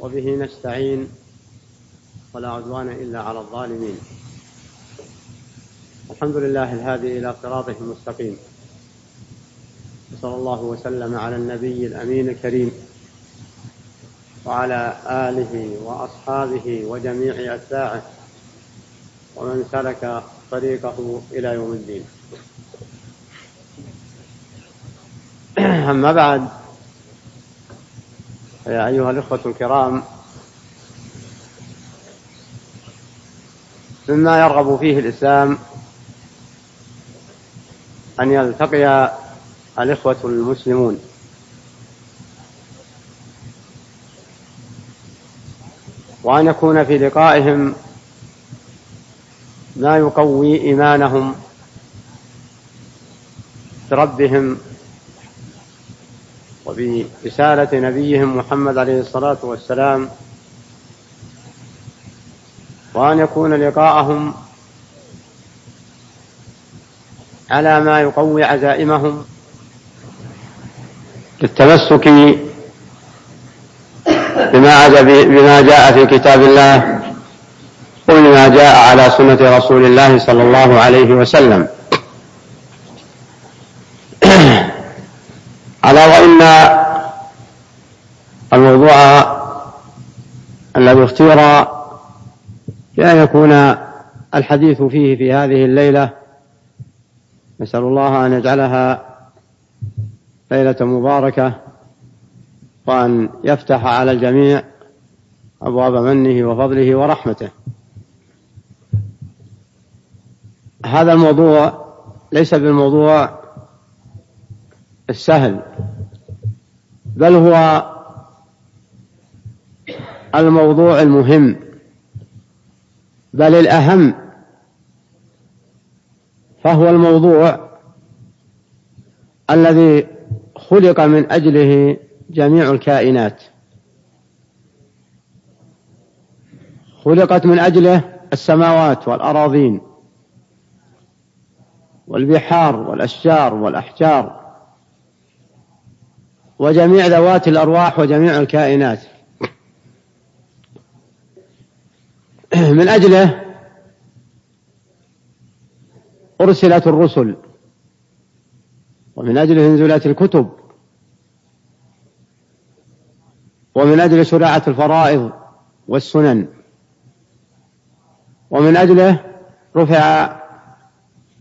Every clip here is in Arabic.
وبه نستعين ولا عدوان إلا على الظالمين. الحمد لله الهادي إلى صراطه المستقيم. وصلى الله وسلم على النبي الأمين الكريم وعلى آله وأصحابه وجميع أتباعه ومن سلك طريقه إلى يوم الدين. أما بعد يا أيها الإخوة الكرام مما يرغب فيه الإسلام أن يلتقي الإخوة المسلمون. وأن يكون في لقائهم ما يقوي إيمانهم بربهم وبرسالة نبيهم محمد عليه الصلاة والسلام وأن يكون لقاءهم على ما يقوي عزائمهم للتمسك بما بما جاء في كتاب الله وبما جاء على سنة رسول الله صلى الله عليه وسلم. وإن الموضوع الذي اختير بأن يكون الحديث فيه في هذه الليلة نسأل الله أن يجعلها ليلة مباركة وأن يفتح على الجميع أبواب منه وفضله ورحمته. هذا الموضوع ليس بالموضوع السهل بل هو الموضوع المهم بل الأهم فهو الموضوع الذي خلق من أجله جميع الكائنات. خلقت من أجله السماوات والأراضين والبحار والأشجار والأحجار وجميع ذوات الأرواح وجميع الكائنات. من أجله أرسلت الرسل. ومن أجله انزلت الكتب. ومن أجل شرعة الفرائض والسنن. ومن أجله رفع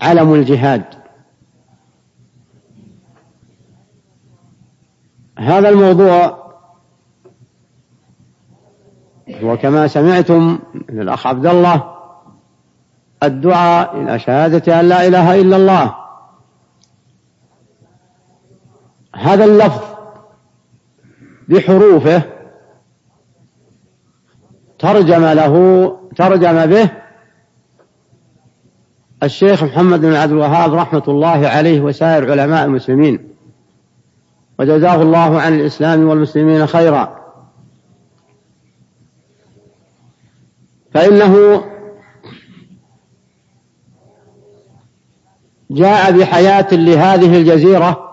علم الجهاد. هذا الموضوع وكما سمعتم من الأخ عبد الله الدعاء إلى شهادة أن لا إله إلا الله. هذا اللفظ بحروفه ترجم له ترجم به الشيخ محمد بن عبد الوهاب رحمة الله عليه وسائر علماء المسلمين. وجزاه الله عن الإسلام والمسلمين خيرا. فإنه جاء بحياة لهذه الجزيرة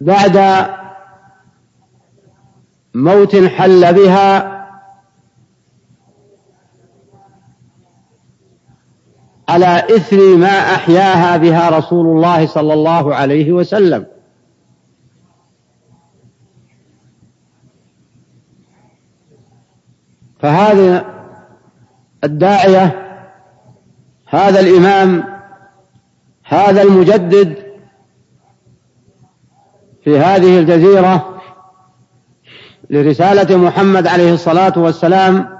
بعد موت حل بها على إثر ما أحياها بها رسول الله صلى الله عليه وسلم. فهذا الداعية هذا الإمام هذا المجدد في هذه الجزيرة لرسالة محمد عليه الصلاة والسلام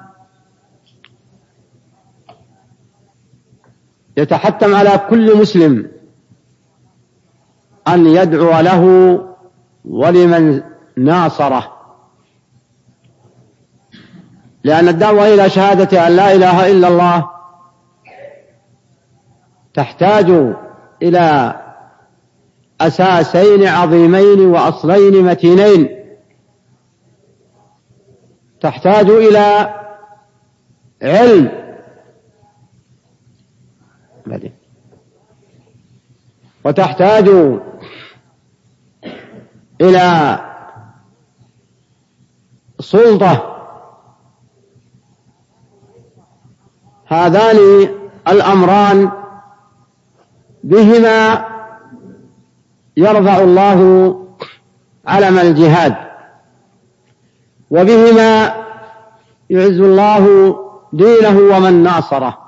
يتحتم على كل مسلم أن يدعو له ولمن ناصره. لأن الدعوة إلى شهادة أن لا إله إلا الله تحتاج إلى أساسين عظيمين وأصلين متينين. تحتاج إلى علم بعدين وتحتاج إلى سلطة. هذان الأمران بهما يرفع الله علم الجهاد وبهما يعز الله دينه ومن ناصره.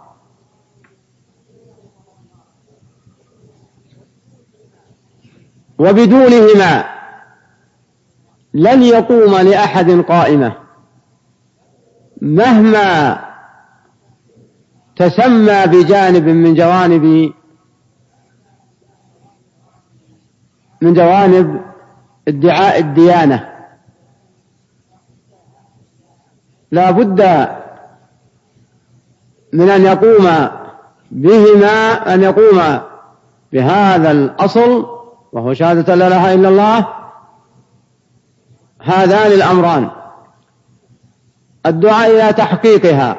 وبدونهما لن يقوم لأحد قائمة. مهما تسمى بجانب من جوانب من جوانب ادعاء الديانة. لا بد من أن يقوم بهما أن يقوم بهذا الأصل وهو شهادة لا إله إلا الله هذان الأمران. الدعاء إلى تحقيقها.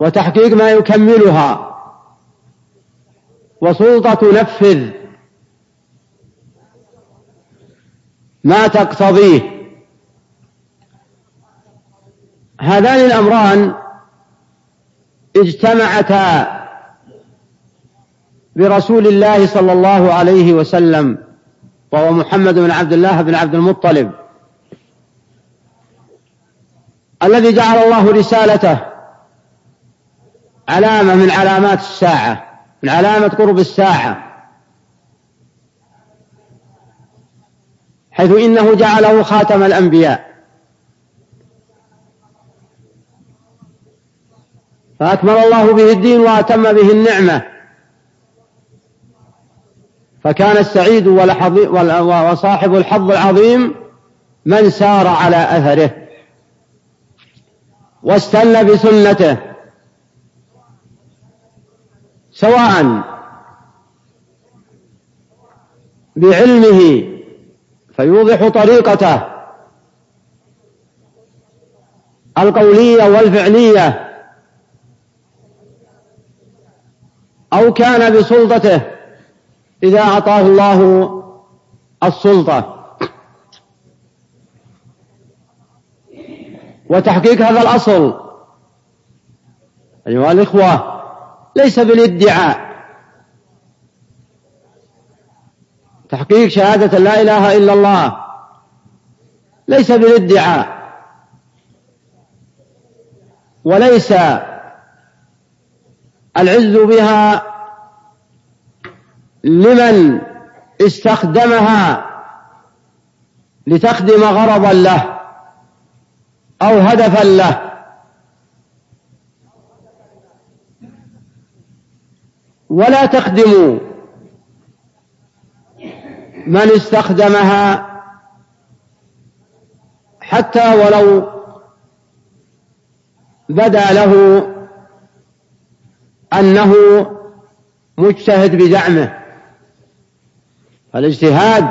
وتحقيق ما يكملها. وسلطة تنفذ ما تقتضيه. هذان الأمران اجتمعتا برسول الله صلى الله عليه وسلم وهو محمد بن عبد الله بن عبد المطلب الذي جعل الله رسالته علامة من علامات الساعة من علامة قرب الساعة. حيث إنه جعله خاتم الأنبياء. فأكمل الله به الدين وأتم به النعمة. فكان السعيد وصاحب الحظ العظيم من سار على أثره واستنى بسنته. سواء بعلمه فيوضح طريقته القولية والفعلية أو كان بسلطته إذا أعطاه الله السلطة. وتحقيق هذا الأصل. أيها الإخوة ليس بالادعاء. تحقيق شهادة لا إله إلا الله ليس بالادعاء. وليس العز بها لمن استخدمها لتخدم غرضا له أو هدفا له. ولا تخدم من استخدمها حتى ولو بدا له أنه مجتهد بزعمه الاجتهاد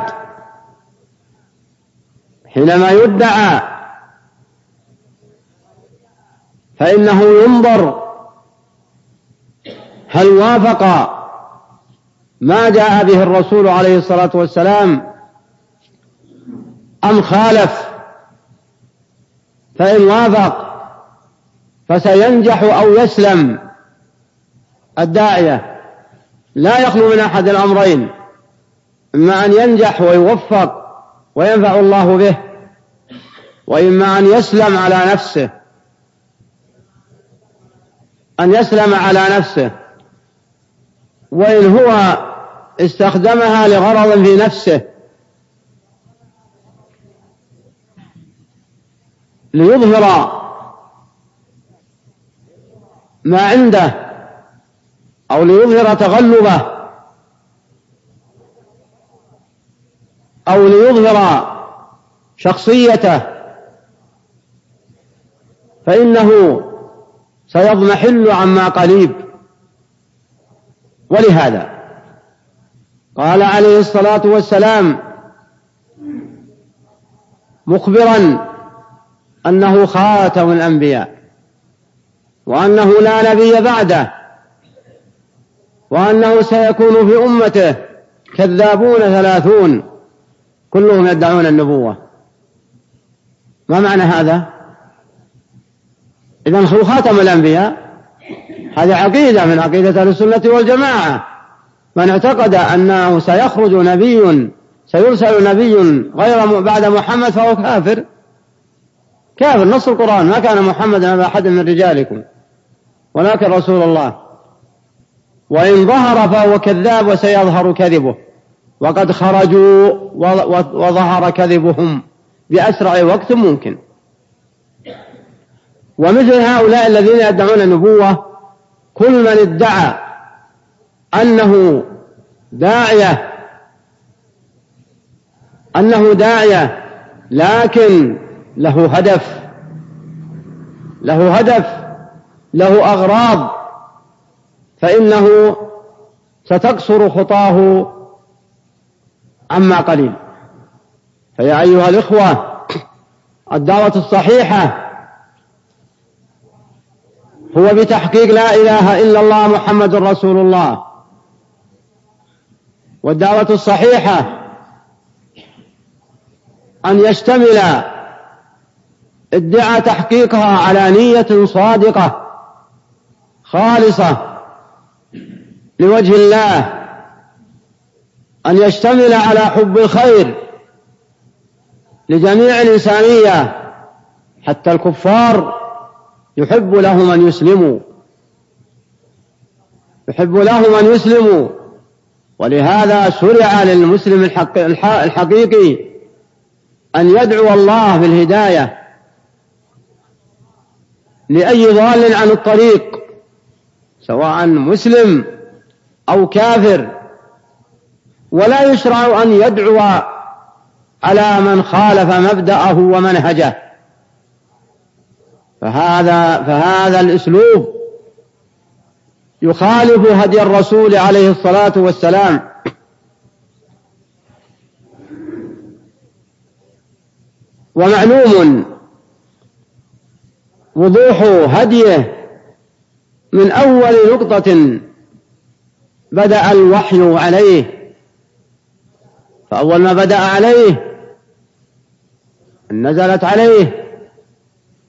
حينما يدعى فإنه ينظر هل وافق ما جاء به الرسول عليه الصلاة والسلام أم خالف. فإن وافق فسينجح أو يسلم. الداعية لا يخلو من أحد الأمرين. إما أن ينجح ويوفق وينفع الله به وإما أن يسلم على نفسه. أن يسلم على نفسه. وإن هو استخدمها لغرض في نفسه. ليظهر ما عنده أو ليظهر تغلبه. أو ليظهر شخصيته فإنه سيضمحل عما قريب. ولهذا قال عليه الصلاة والسلام مخبرا أنه خاتم الأنبياء وأنه لا نبي بعده وأنه سيكون في أمته كذابون ثلاثون. كلهم يدعون النبوة. ما معنى هذا؟ إذا هو خاتم الأنبياء. هذه عقيدة من عقيدة أهل السنة والجماعة. من اعتقد أنه سيخرج نبي سيرسل نبي غير بعد محمد فهو كافر. كافر نص القرآن. ما كان محمد أبا أحد من رجالكم. ولكن رسول الله. وإن ظهر فهو كذاب وسيظهر كذبه. وقد خرجوا وظهر كذبهم بأسرع وقت ممكن. ومثل هؤلاء الذين يدعون النبوة كل من ادعى أنه داعية أنه داعية لكن له هدف له هدف له أغراض فإنه ستقصر خطاه عما قليل. فيا أيها الإخوة الدعوة الصحيحة هو بتحقيق لا إله إلا الله محمد رسول الله. والدعوة الصحيحة أن يشتمل ادعى تحقيقها على نية صادقة خالصة لوجه الله. أن يشتمل على حب الخير لجميع الإنسانية حتى الكفار يحب لهم أن يسلموا. يحب لهم أن يسلموا. ولهذا شرع للمسلم الحقيقي أن يدعو الله بالهداية لأي ضال عن الطريق سواء مسلم أو كافر. ولا يشرع أن يدعو على من خالف مبدأه ومنهجه. فهذا فهذا الأسلوب يخالف هدي الرسول عليه الصلاة والسلام. ومعلوم وضوح هديه من أول نقطة بدأ الوحي عليه. فأول ما بدأ عليه نزلت عليه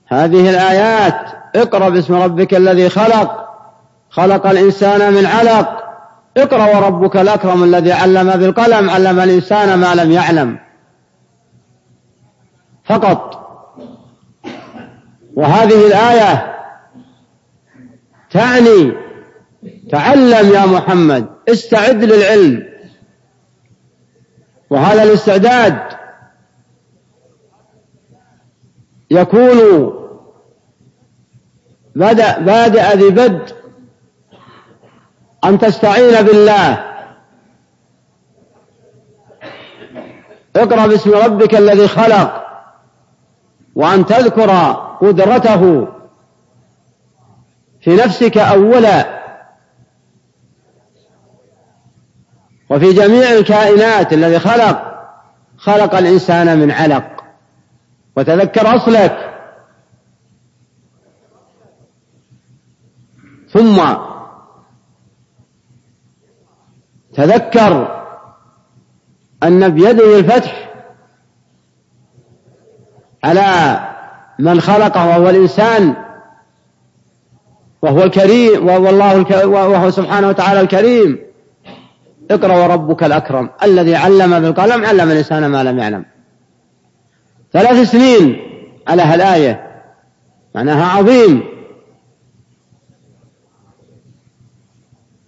هذه الآيات اقرأ باسم ربك الذي خلق خلق الإنسان من علق اقرأ وربك الأكرم الذي علم بالقلم علم الإنسان ما لم يعلم. فقط. وهذه الآية تعني تعلم يا محمد استعد للعلم. وهذا الاستعداد يكون بدأ بادئ ذي بدء أن تستعين بالله. اقرأ باسم ربك الذي خلق وأن تذكر قدرته في نفسك أولا. وفي جميع الكائنات الذي خلق خلق الإنسان من علق. وتذكر أصلك. ثم تذكر أن بيده الفتح على من خلقه وهو الإنسان وهو الكريم وهو الله وهو سبحانه وتعالى الكريم. اقرأ وربك الأكرم الذي علم بالقلم علم الإنسان ما لم يعلم. ثلاث سنين على هالآية معناها عظيم.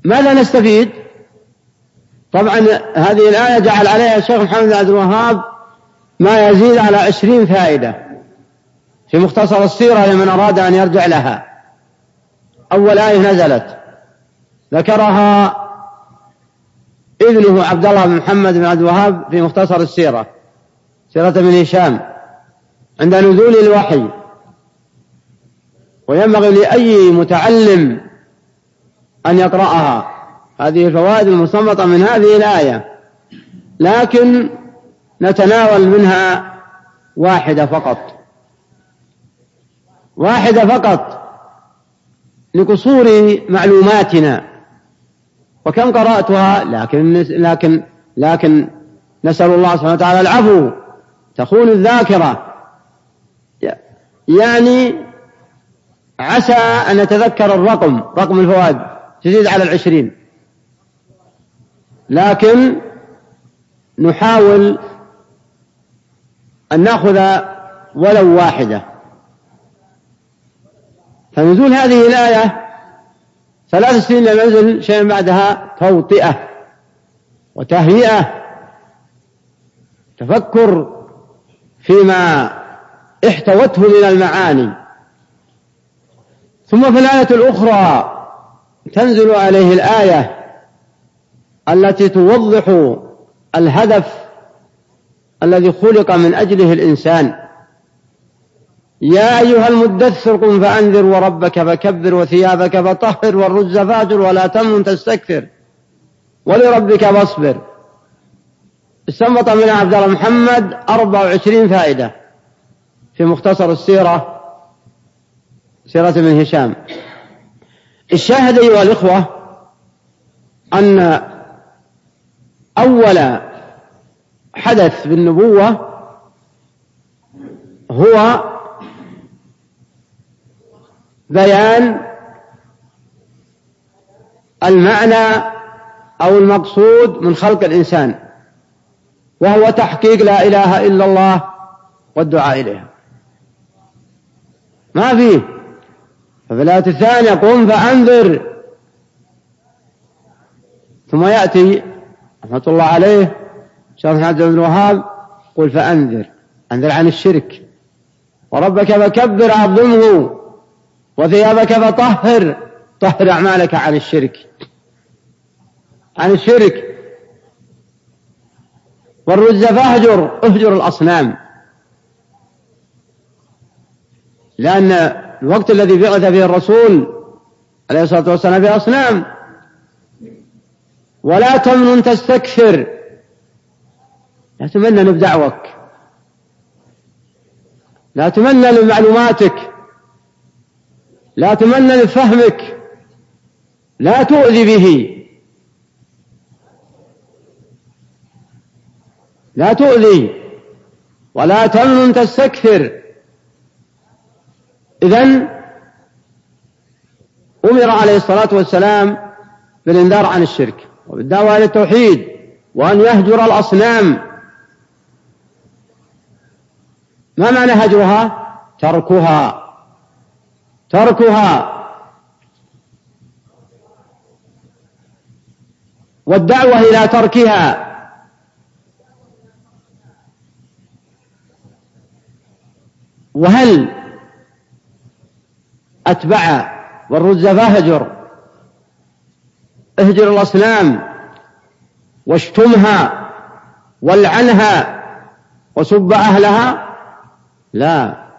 ماذا نستفيد؟ طبعا هذه الآية جعل عليها الشيخ محمد عبد الوهاب ما يزيد على عشرين فائدة في مختصر السيرة لمن أراد أن يرجع لها. أول آية نزلت ذكرها ابنه عبد الله بن محمد بن عبد الوهاب في مختصر السيرة سيرة بن هشام عند نزول الوحي. وينبغي لأي متعلم أن يقرأها. هذه الفوائد المستنبطة من هذه الآية. لكن نتناول منها واحدة فقط. واحدة فقط لقصور معلوماتنا. وكم قرأتها؟ لكن لكن لكن نسأل الله سبحانه وتعالى العفو. تخون الذاكرة. يعني عسى أن نتذكر الرقم رقم الفوائد تزيد على العشرين. لكن نحاول أن نأخذ ولو واحدة. فنزول هذه الآية ثلاث سنين لم ينزل شيئا بعدها توطئة وتهيئة تفكر فيما احتوته من المعاني. ثم في الآية الأخرى تنزل عليه الآية التي توضح الهدف الذي خلق من أجله الإنسان. يا أيها المدثر قم فأنذر وربك فكبر وثيابك فطهر والرجز فاجر ولا تمن تستكثر ولربك فاصبر. استنبط من عبد الله محمد 24 فائدة في مختصر السيرة سيرة ابن هشام. الشاهد أيها الإخوة أن أول حدث بالنبوة هو بيان المعنى أو المقصود من خلق الإنسان وهو تحقيق لا إله إلا الله والدعاء إليها ما فيه؟ ففي الآية الثانية قم فأنذر. ثم يأتي رحمة الله عليه شيخ محمد بن الوهاب قل فأنذر. أنذر عن الشرك. وربك فكبر عظمه. وثيابك فطهر. طهر أعمالك عن الشرك. عن الشرك. والرز فاهجر. اهجر الأصنام. لأن الوقت الذي بعث فيه الرسول عليه الصلاة والسلام في أصنام. ولا تمنن تستكثر. لا تمنن بدعوك لا تمنن بمعلوماتك لا تمنن بفهمك لا تؤذي به. لا تؤذي ولا تمنن تستكثر. إذا أمر عليه الصلاة والسلام بالإنذار عن الشرك وبالدعوة إلى التوحيد وأن يهجر الأصنام. ما معنى هجرها؟ تركها. تركها. والدعوة إلى تركها. وهل أتبع والرز فاهجر؟ اهجر الأصنام واشتمها والعنها وسب أهلها؟ لا.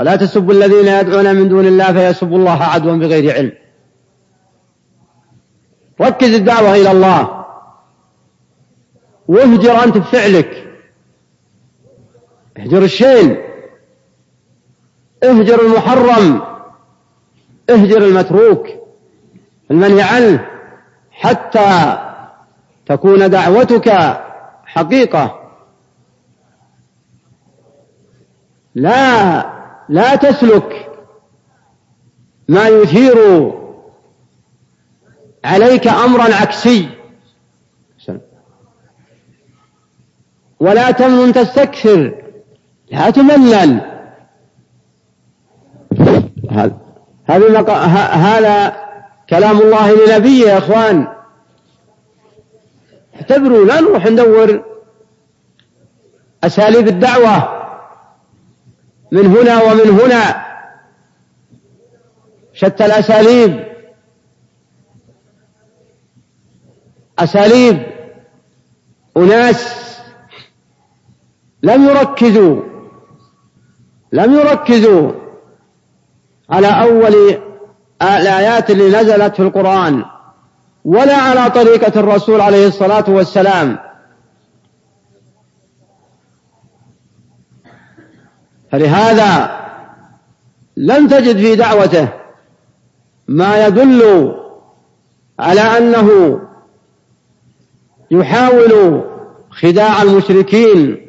ولا تسبوا الذين يدعون من دون الله فيسبوا الله عدوا بغير علم. ركز الدعوة إلى الله. واهجر أنت بفعلك. اهجر الشين. اهجر المحرم. اهجر المتروك. المنهي عنه. حتى تكون دعوتك حقيقة. لا لا تسلك ما يثير عليك أمرا عكسي. ولا تمنن تستكثر. لا تملل هذا هذا كلام الله لنبيه يا إخوان. اعتبروا لا نروح ندور أساليب الدعوة. من هنا ومن هنا. شتى الأساليب. أساليب. أناس. لم يركزوا. لم يركزوا على أول الآيات اللي نزلت في القرآن ولا على طريقة الرسول عليه الصلاة والسلام. فلهذا لم تجد في دعوته ما يدل على أنه يحاول خداع المشركين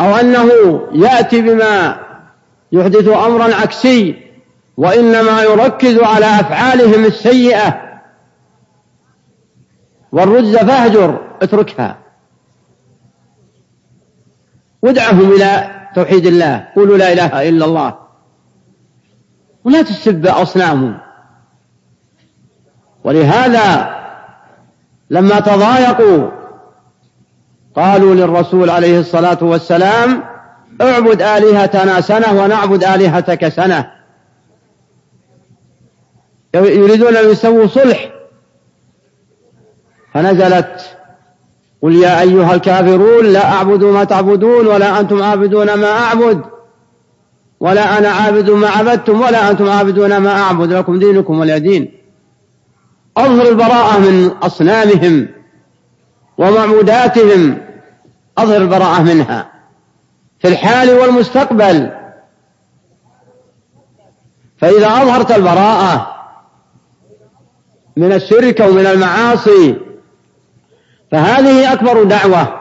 أو أنه يأتي بما يحدث أمرا عكسي وإنما يركز على أفعالهم السيئة. والرجز فاهجر اتركها. وادعهم إلى توحيد الله. قولوا لا إله إلا الله. ولا تسب أصنامهم. ولهذا لما تضايقوا قالوا للرسول عليه الصلاة والسلام اعبد آلهتنا سنة ونعبد آلهتك سنة. يريدون أن يسووا صلح. فنزلت قل يا أيها الكافرون لا أعبد ما تعبدون ولا أنتم عابدون ما أعبد. ولا أنا عابد ما عبدتم ولا أنتم عابدون ما أعبد. لكم دينكم ولي دين. أظهر البراءة من أصنامهم ومعبوداتهم. أظهر البراءة منها. في الحال والمستقبل. فإذا أظهرت البراءة من الشرك ومن المعاصي فهذه أكبر دعوة.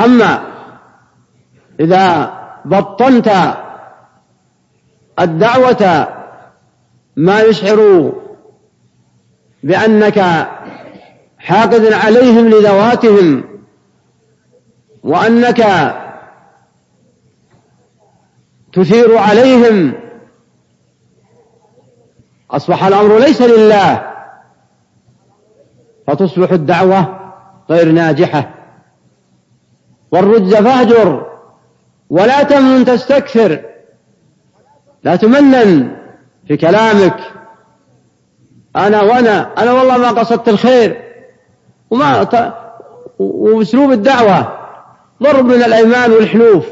أما إذا بطنت الدعوة ما يشعر بأنك حاقد عليهم لذواتهم وأنك تثير عليهم أصبح الأمر ليس لله. فتصبح الدعوة غير ناجحة. والرجز فاهجر ولا تمن تستكثر. لا تمنن في كلامك. أنا وأنا أنا والله ما قصدت الخير. وما وأسلوب الدعوة. ضرب من الأيمان والحلوف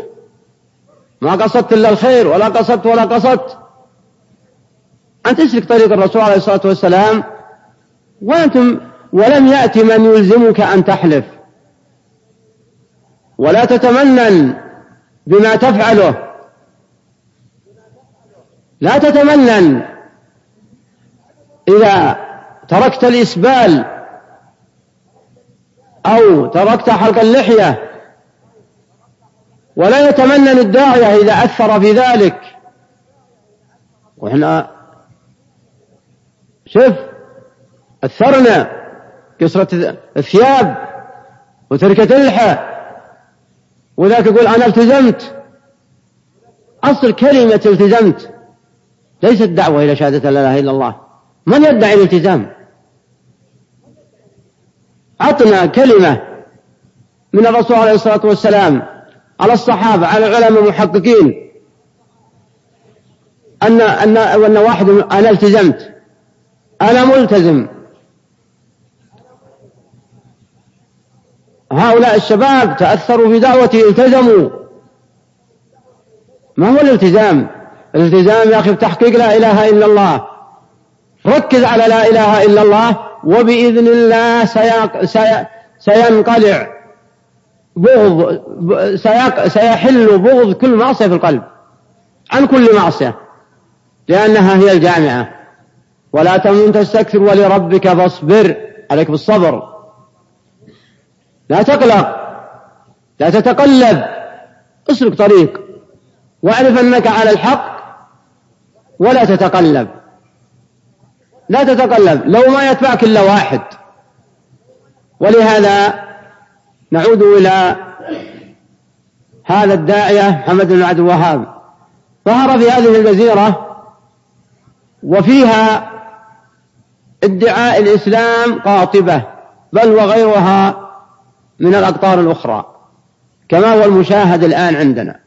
ما قصدت إلا الخير ولا قصدت ولا قصدت. أن تسلك طريق الرسول عليه الصلاة والسلام. وأنتم ولم يأتي من يلزمك أن تحلف. ولا تتمنن بما تفعله. لا تتمنن إذا تركت الإسبال أو تركت حلق اللحية. ولا يتمنن الداعية إذا أثر في ذلك. وإحنا شوف أثرنا. كسرة الثياب وتركة اللحى وذاك يقول أنا التزمت. أصل كلمة التزمت ليست دعوة إلى شهادة لا إله إلا الله. من يدعي الالتزام؟ عطنا كلمة من الرسول عليه الصلاة والسلام على الصحابة على العلماء المحققين. أن أن أن واحد أنا التزمت. أنا ملتزم. هؤلاء الشباب تأثروا بدعوتي التزموا. ما هو الالتزام؟ الالتزام يا أخي بتحقيق لا إله إلا الله. ركز على لا إله إلا الله وبإذن الله سينقلع بغض سيحل بغض كل معصية في القلب عن كل معصية لأنها هي الجامعة. ولا تمن تستكثر ولربك فاصبر عليك بالصبر. لا تقلق لا تتقلب اسلك طريق واعرف أنك على الحق ولا تتقلب. لا تتقلب لو ما يتبعك إلا واحد. ولهذا نعود إلى هذا الداعية محمد بن عبد الوهاب. ظهر في هذه الجزيرة وفيها ادعاء الإسلام قاطبة بل وغيرها من الأقطار الأخرى كما هو المشاهد الآن عندنا.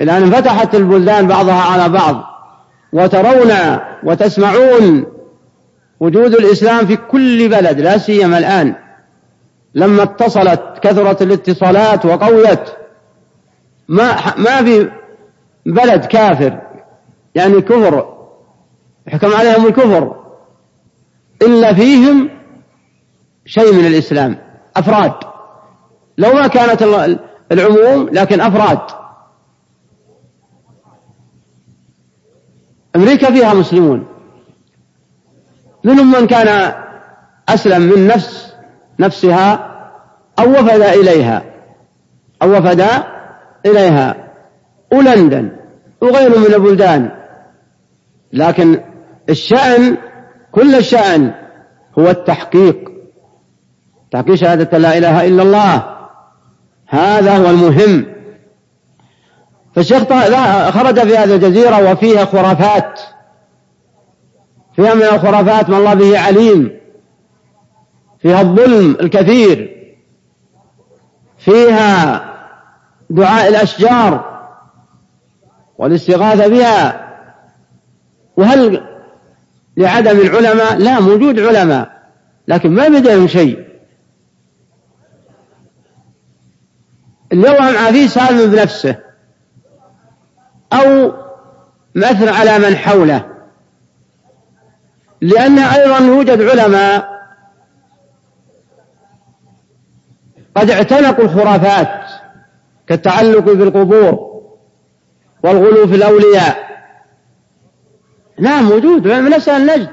الآن انفتحت البلدان بعضها على بعض وترون وتسمعون وجود الإسلام في كل بلد لا سيما الآن. لما اتصلت كثرت الاتصالات وقويت. ما ما في بلد كافر يعني كفر يحكم عليهم الكفر إلا فيهم شيء من الإسلام. أفراد. لو ما كانت العموم لكن أفراد. أمريكا فيها مسلمون. منهم من كان أسلم من نفس نفسها أو وفد إليها. أو وفد إليها. ولندن وغيره من البلدان. لكن الشأن كل الشأن هو التحقيق. تحقيق شهادة لا إله إلا الله. هذا هو المهم. فالشيخ خرج في هذه الجزيرة وفيها خرافات. فيها من الخرافات ما الله به عليم. فيها الظلم الكثير. فيها دعاء الأشجار والاستغاثة بها. وهل لعدم العلماء؟ لا موجود علماء لكن ما بدهم شيء. اليوم فيه سالم بنفسه. أو مثل على من حوله. لأن أيضا يوجد علماء قد اعتنقوا الخرافات كالتعلق بالقبور والغلو في الأولياء. نعم موجود من أسأل النجد.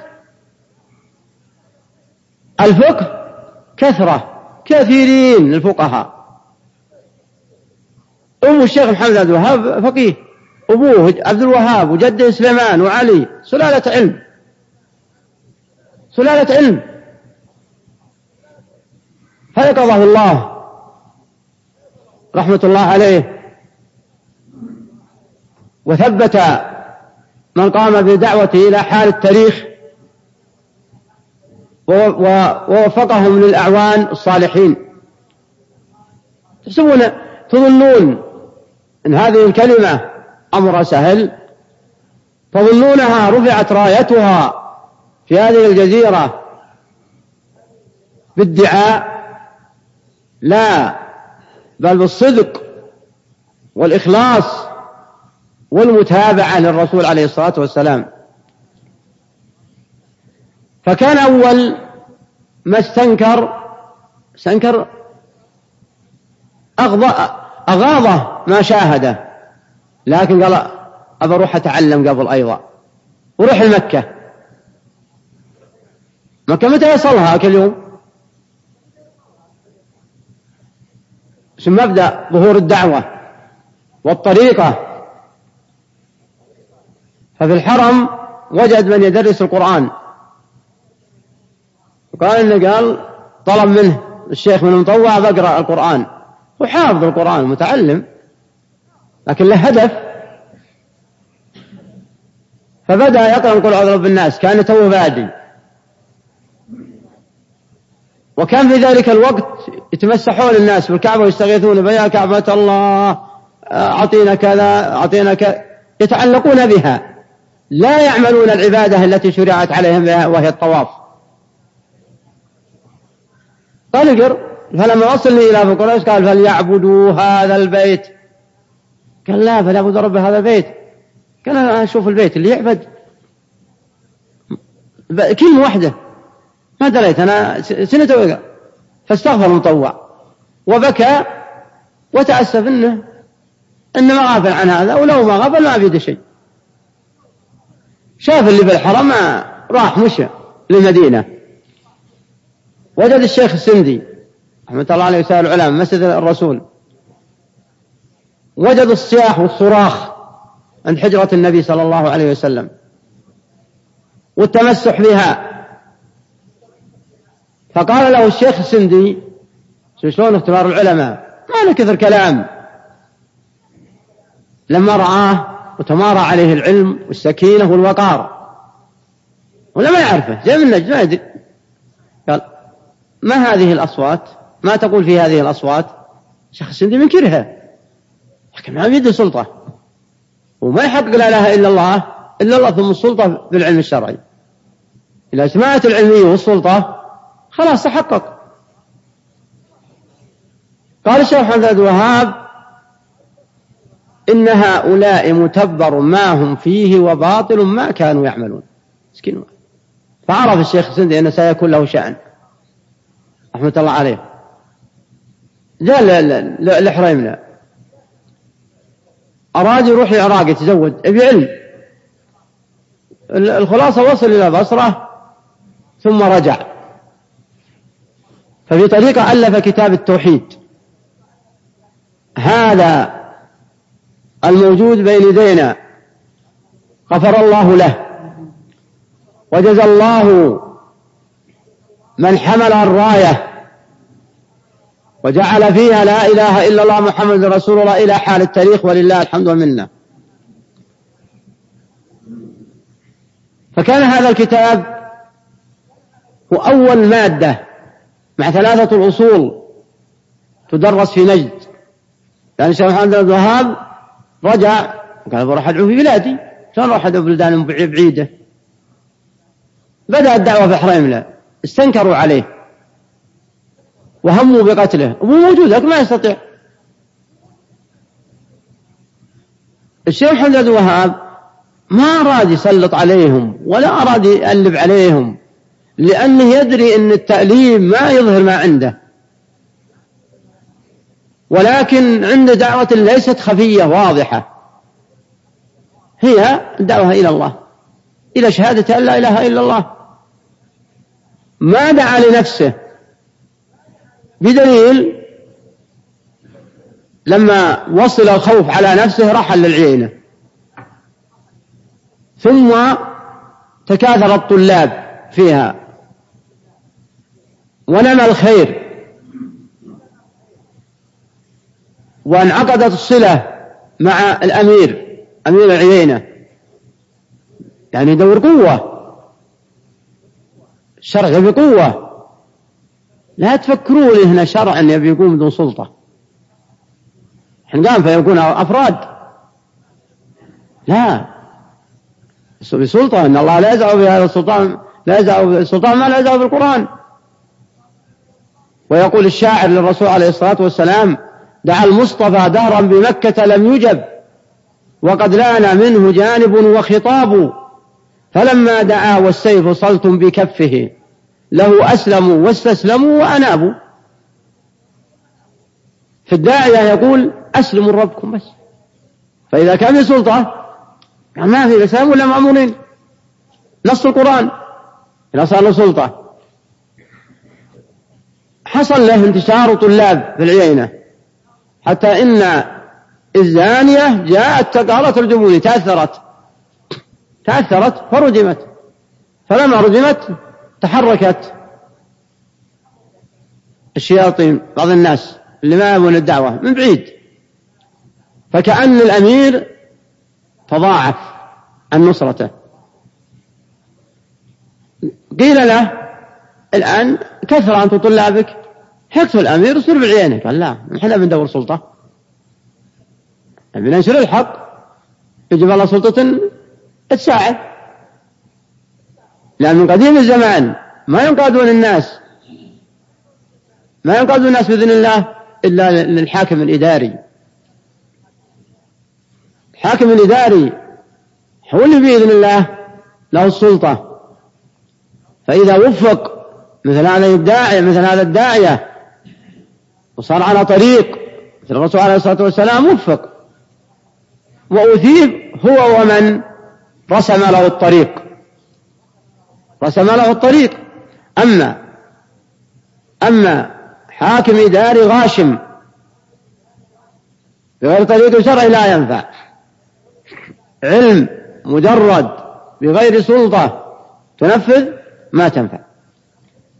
الفقه كثرة. كثيرين الفقهاء. أم الشيخ محمد عبد الوهاب فقيه أبوه عبد الوهاب وجده سليمان وعلي سلالة علم. سلالة علم. فيقظه الله. رحمة الله عليه. وثبت من قام بدعوته إلى حال التاريخ. ووفقهم للأعوان الصالحين. تحسبون تظنون أن هذه الكلمة أمر سهل تظنونها رفعت رايتها في هذه الجزيرة بالدعاء لا بل بالصدق والإخلاص والمتابعة للرسول عليه الصلاة والسلام. فكان أول ما استنكر استنكر أغاضه ما شاهده. لكن قال أبى أروح أتعلم قبل أيضا. وروح لمكة. مكة متى يصلها كل يوم؟ ثم مبدأ ظهور الدعوة والطريقة؟ ففي الحرم وجد من يدرس القرآن. وقال إنه قال طلب منه الشيخ من المطوع بقرأ القرآن. وحافظ القرآن متعلم لكن له هدف. فبدأ يقرأ قل أعوذ برب الناس كان تو بادي. وكان في ذلك الوقت يتمسحون الناس بالكعبة ويستغيثون بها كعبة الله أعطينا كذا أعطينا كذا يتعلقون بها. لا يعملون العبادة التي شرعت عليهم وهي الطواف. قال اقر فلما وصلني إلى قريش قال فليعبدوا هذا البيت. قال لا فليعبدوا رب هذا البيت. قال أنا أشوف البيت اللي يعبد. كلمة واحدة. ما دريت أنا. سنة وقع فاستغفر المطوع. وبكى وتأسف إنه إنه ما غافل عن هذا ولو ما غفل ما بيده شيء. شاف اللي في الحرم راح مشى للمدينة. وجد الشيخ السندي. رحمة الله عليه وسائل العلماء مسجد الرسول. وجد الصياح والصراخ عند حجرة النبي صلى الله عليه وسلم. والتمسح بها. فقال له الشيخ السندي شلون اختبار العلماء؟ ما له كثر كلام. لما رآه وتمارى عليه العلم والسكينة والوقار. ولا ما يعرفه جاء من نجد ما يدري. قال ما هذه الأصوات؟ ما تقول في هذه الأصوات؟ السندي منكرها لكن ما بيده سلطة وما يحقق لا إله إلا الله إلا الله ثم السلطة بالعلم الشرعي. إذا سمعت العلمية والسلطة خلاص تحقق. قال الشيخ عبد الوهاب إن هؤلاء متبر ما هم فيه وباطل ما كانوا يعملون. مسكين فعرف الشيخ السندي أنه سيكون له شأن. رحمة الله عليه. جاء لحريمنا أراد يروح العراق يتزوج أبي علم. الخلاصة وصل إلى بصرة ثم رجع. ففي طريقة ألف كتاب التوحيد. هذا الموجود بين يدينا. غفر الله له. وجزى الله من حمل الراية. وجعل فيها لا إله إلا الله محمد رسول الله إلى حال التاريخ ولله الحمد والمنه فكان هذا الكتاب هو أول مادة مع ثلاثة الأصول تدرس في نجد. يعني الشيخ محمد بن الوهاب رجع قال بروح ادعو في بلادي. شلون أروح ادعو بلدان بعيدة؟ بدأ الدعوة في حريملة. استنكروا عليه. وهموا بقتله. أبوه موجود لكن ما يستطيع. الشيخ محمد بن الوهاب ما أراد يسلط عليهم ولا أراد يألب عليهم لأنه يدري أن التأليم ما يظهر ما عنده. ولكن عنده دعوة ليست خفية واضحة. هي الدعوة إلى الله إلى شهادة أن لا إله إلا الله. ما دعا لنفسه. بدليل لما وصل الخوف على نفسه رحل للعينة. ثم تكاثر الطلاب فيها. ونمى الخير. وانعقدت الصلة مع الأمير أمير العيينة. يعني يدور قوة. الشرع يبي قوة لا تفكرون هنا شرعا يبي يقوم بدون سلطة. حين قام فيكون أفراد. لا. بسلطة إن الله لا يزع بهذا السلطان لا يزع بالسلطان ما لا يزع بالقرآن ويقول الشاعر للرسول عليه الصلاة والسلام دعا المصطفى دهرا بمكة لم يجب وقد لأن منه جانب وخطاب فلما دعا والسيف صلت بكفه. له أسلموا واستسلموا وأنابوا. في الداعية يقول أسلموا ربكم بس. فإذا كان في سلطة يعني ما في إسلام ولا مأمورين نص القرآن. إذا صار له سلطة. حصل له انتشار طلاب في العيينة حتى إن الزانية جاءت قالت ارجموني تأثرت. تأثرت فرجمت. فلما رجمت تحركت الشياطين بعض الناس اللي ما يبون الدعوة من بعيد. فكأن الأمير تضاعف عن نصرته. قيل له الآن كثر أنت طلابك. حكت الأمير وصير بعينك. قال لا إحنا بندور سلطة. بننشر الحق. يجب الله سلطة تساعد. لأن من قديم الزمان. ما ينقادون الناس. ما ينقادون الناس بإذن الله إلا للحاكم الإداري. الحاكم الإداري هو اللي بإذن الله له السلطة. فإذا وفق مثل هذا الداعية مثل هذا الداعية وصار على طريق مثل الرسول عليه الصلاة والسلام وفق. وأثيب هو ومن رسم له الطريق. رسم له الطريق. أما أما حاكم إداري غاشم بغير طريق شرعي لا ينفع. علم مجرد بغير سلطة تنفذ ما تنفع.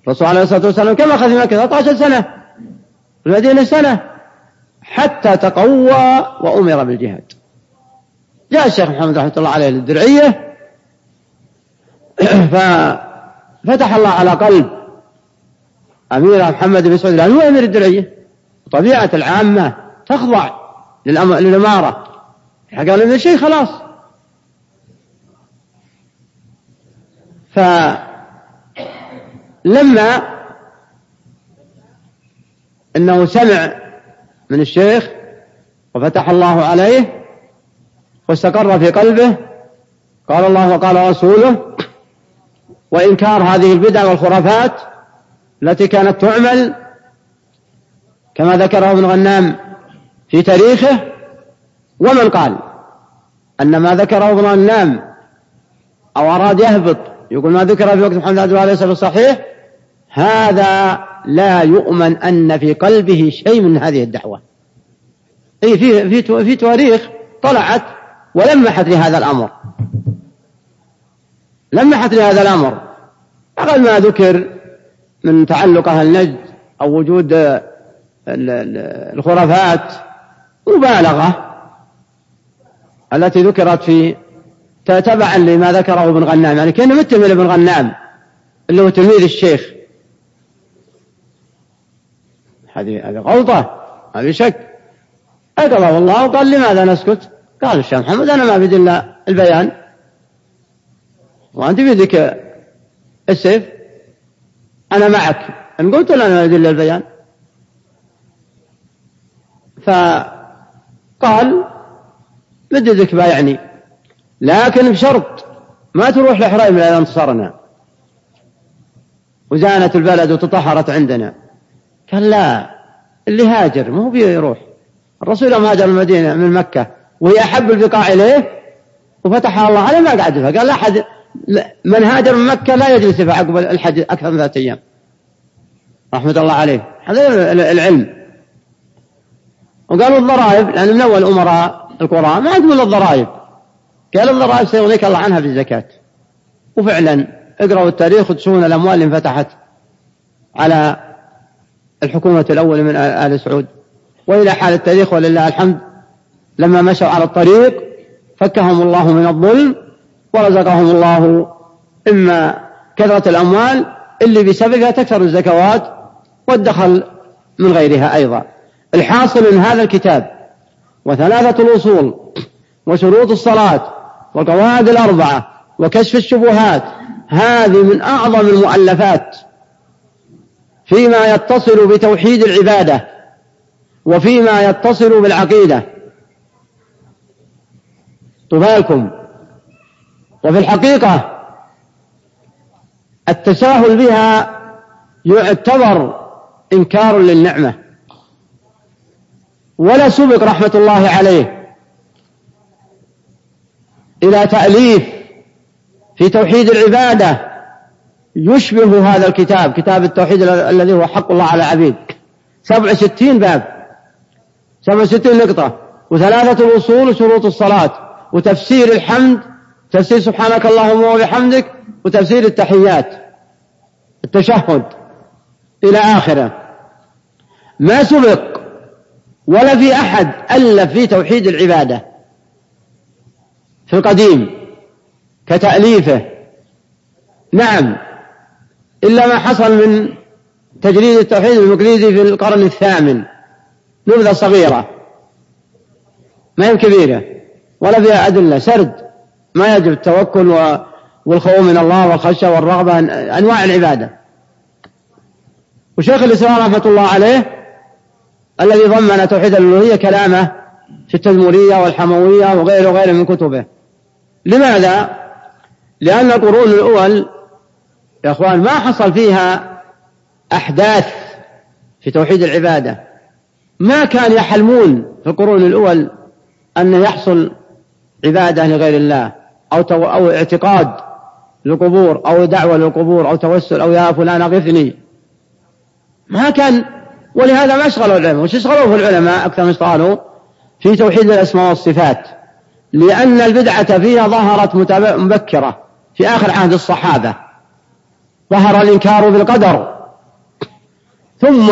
الرسول عليه الصلاة والسلام كما أخذ مكة 13 سنة المدينة سنة حتى تقوى وأمر بالجهاد. جاء الشيخ محمد رحمة الله عليه للدرعية ففتح الله على قلب أمير محمد بن سعود لأنه هو أمير الدرعية. طبيعة العامة تخضع للإمارة. قال من الشيء خلاص. فلما إنه سمع من الشيخ وفتح الله عليه واستقر في قلبه قال الله وقال رسوله وإنكار هذه البدع والخرافات التي كانت تعمل كما ذكره ابن غنام في تاريخه ومن قال أن ما ذكره ابن غنام أو أراد يهبط يقول ما ذكر في وقت محمد عليه الصلاة الصحيح هذا لا يؤمن أن في قلبه شيء من هذه الدعوة. أي في في في تواريخ طلعت ولمحت لهذا الأمر. لمحت لهذا الأمر. أقل ما ذكر من تعلق أهل نجد أو وجود الخرافات مبالغة التي ذكرت في تبعا لما ذكره ابن غنام. يعني مثل من ابن غنام اللي هو تلميذ الشيخ. هذه هذه غلطة ما في شك. أقضى الله وقال لماذا نسكت؟ قال الشيخ محمد أنا ما بدي إلا البيان. وأنت بيدك السيف أنا معك. إن قلت لا أنا إلا البيان. فقال بدك بايعني لكن بشرط ما تروح لحريم إذا انتصرنا وزانت البلد وتطهرت عندنا. قال لا اللي هاجر ما هو بيروح. الرسول يوم هاجر المدينة من مكة وهي أحب البقاع إليه وفتحها الله عليه ما قعد فيها قال لا أحد من هاجر من مكة لا يجلس في عقب الحج أكثر من ثلاثة أيام. رحمة الله عليه. هذا العلم. وقالوا الضرائب لأن من أول أمراء القرى ما عندهم إلا الضرائب. قال الضرائب سيغنيك الله عنها في الزكاة. وفعلا اقرأوا التاريخ وتشوفون الأموال اللي انفتحت على الحكومة الأول من آل سعود. وإلى حال التاريخ ولله الحمد لما مشوا على الطريق فكهم الله من الظلم ورزقهم الله إما كثرة الأموال اللي بسببها تكثر الزكوات والدخل من غيرها أيضا. الحاصل من هذا الكتاب وثلاثة الأصول وشروط الصلاة والقواعد الأربعة وكشف الشبهات هذه من أعظم المؤلفات فيما يتصل بتوحيد العبادة وفيما يتصل بالعقيدة. طبالكم وفي الحقيقة التساهل بها يعتبر إنكار للنعمة. ولا سبق رحمة الله عليه إلى تأليف في توحيد العبادة يشبه هذا الكتاب كتاب التوحيد الذي هو حق الله على العبيد سبع وستين باب. سبع وستين نقطة. وثلاثة الأصول وشروط الصلاة. وتفسير الحمد تفسير سبحانك اللهم وبحمدك وتفسير التحيات التشهد إلى آخرة. ما سبق ولا في أحد ألف في توحيد العبادة. في القديم كتأليفه. نعم إلا ما حصل من تجريد التوحيد المقليدي في القرن الثامن نبذة صغيرة ما هي كبيرة ولا فيها أدلة سرد. ما يجب التوكل والخوف من الله والخشية والرغبة أنواع العبادة. وشيخ الإسلام رحمة الله عليه الذي ضمن توحيد الألوهية كلامه في التدمرية والحموية وغيره وغيره من كتبه. لماذا؟ لأن القرون الأول يا أخوان ما حصل فيها أحداث في توحيد العبادة. ما كان يحلمون في القرون الأول أن يحصل عبادة لغير الله. أو تو أو اعتقاد للقبور أو دعوة للقبور أو توسل أو يا فلان أغثني ما كان ولهذا ما اشغلوا العلماء. وش اشغلوا في العلماء أكثر من اشتغلوا في توحيد الأسماء والصفات. لأن البدعة فيها ظهرت مبكرة في آخر عهد الصحابة. ظهر الإنكار بالقدر. ثم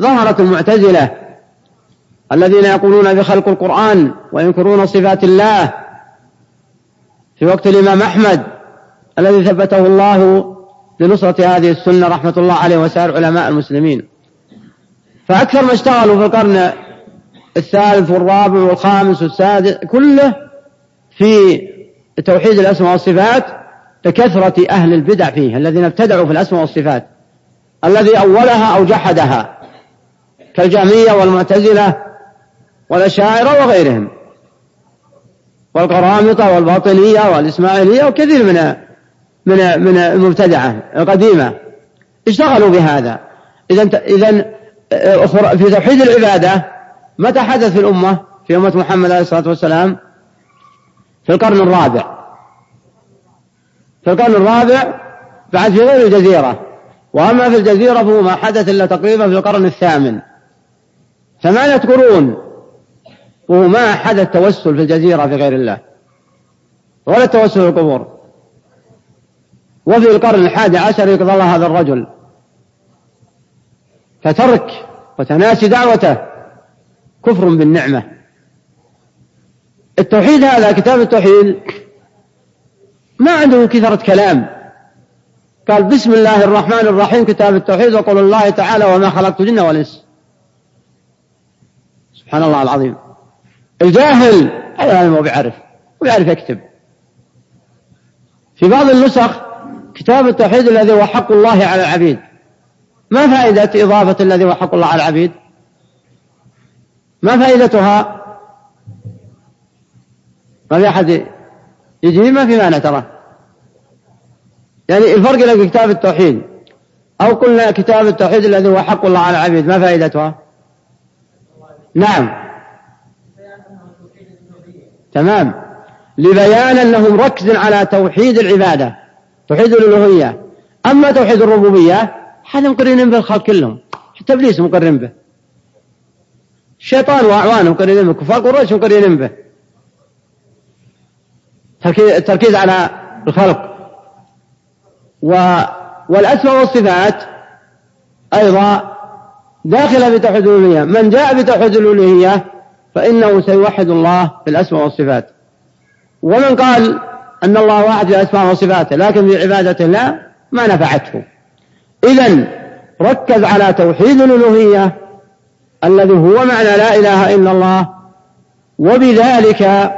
ظهرت المعتزلة الذين يقولون بخلق القرآن وينكرون صفات الله. في وقت الإمام أحمد الذي ثبته الله لنصرة هذه السنة رحمة الله عليه وسائر علماء المسلمين. فأكثر ما اشتغلوا في القرن الثالث والرابع والخامس والسادس كله في توحيد الأسماء والصفات لكثرة أهل البدع فيه الذين ابتدعوا في الأسماء والصفات. الذي أولها أو جحدها كالجهمية والمعتزلة والأشاعرة وغيرهم. والقرامطة والباطنية والإسماعيلية وكثير من من من المبتدعة القديمة. اشتغلوا بهذا. إذا إذا في توحيد العبادة متى حدث في الأمة؟ في أمة محمد عليه الصلاة والسلام؟ في القرن الرابع. في القرن الرابع بعد في غير الجزيرة. وأما في الجزيرة فهو ما حدث إلا تقريبا في القرن الثامن. ثمانية قرون وهو ما حدث توسل في الجزيرة في غير الله. ولا التوسل في القبور. وفي القرن الحادي عشر يقضى الله هذا الرجل. فترك وتناسي دعوته. كفر بالنعمة. التوحيد هذا كتاب التوحيد ما عنده كثرة كلام. قال بسم الله الرحمن الرحيم كتاب التوحيد وقول الله تعالى وما خلقت الجن والإنس. سبحان الله العظيم. الجاهل هذا ما بيعرف ويعرف يكتب. في بعض النسخ كتاب التوحيد الذي هو حق الله على العبيد. ما فائدة إضافة الذي هو حق الله على العبيد؟ ما فائدتها؟ ما في أحد يجي؟ ما في معنى ترى. يعني الفرق بين كتاب التوحيد أو قلنا كتاب التوحيد الذي هو حق الله على العبيد ما فائدتها؟ نعم. تمام. لبيان أنهم ركز على توحيد العبادة توحيد الألوهية. أما توحيد الربوبية هذا مقرنين به الخلق كلهم حتى إبليس مقرن به. الشيطان وأعوانه مقرنين به كفار قريش مقرنين به. التركيز على الخلق. و والأسماء والصفات أيضا داخلة بتوحيد الألوهية. من جاء بتوحيد الألوهية فإنه سيوحد الله في الأسماء والصفات. ومن قال أن الله واحد في أسماء وصفاته لكن في عبادته لا ما نفعته. إذا ركز على توحيد الألوهية الذي هو معنى لا إله إلا الله وبذلك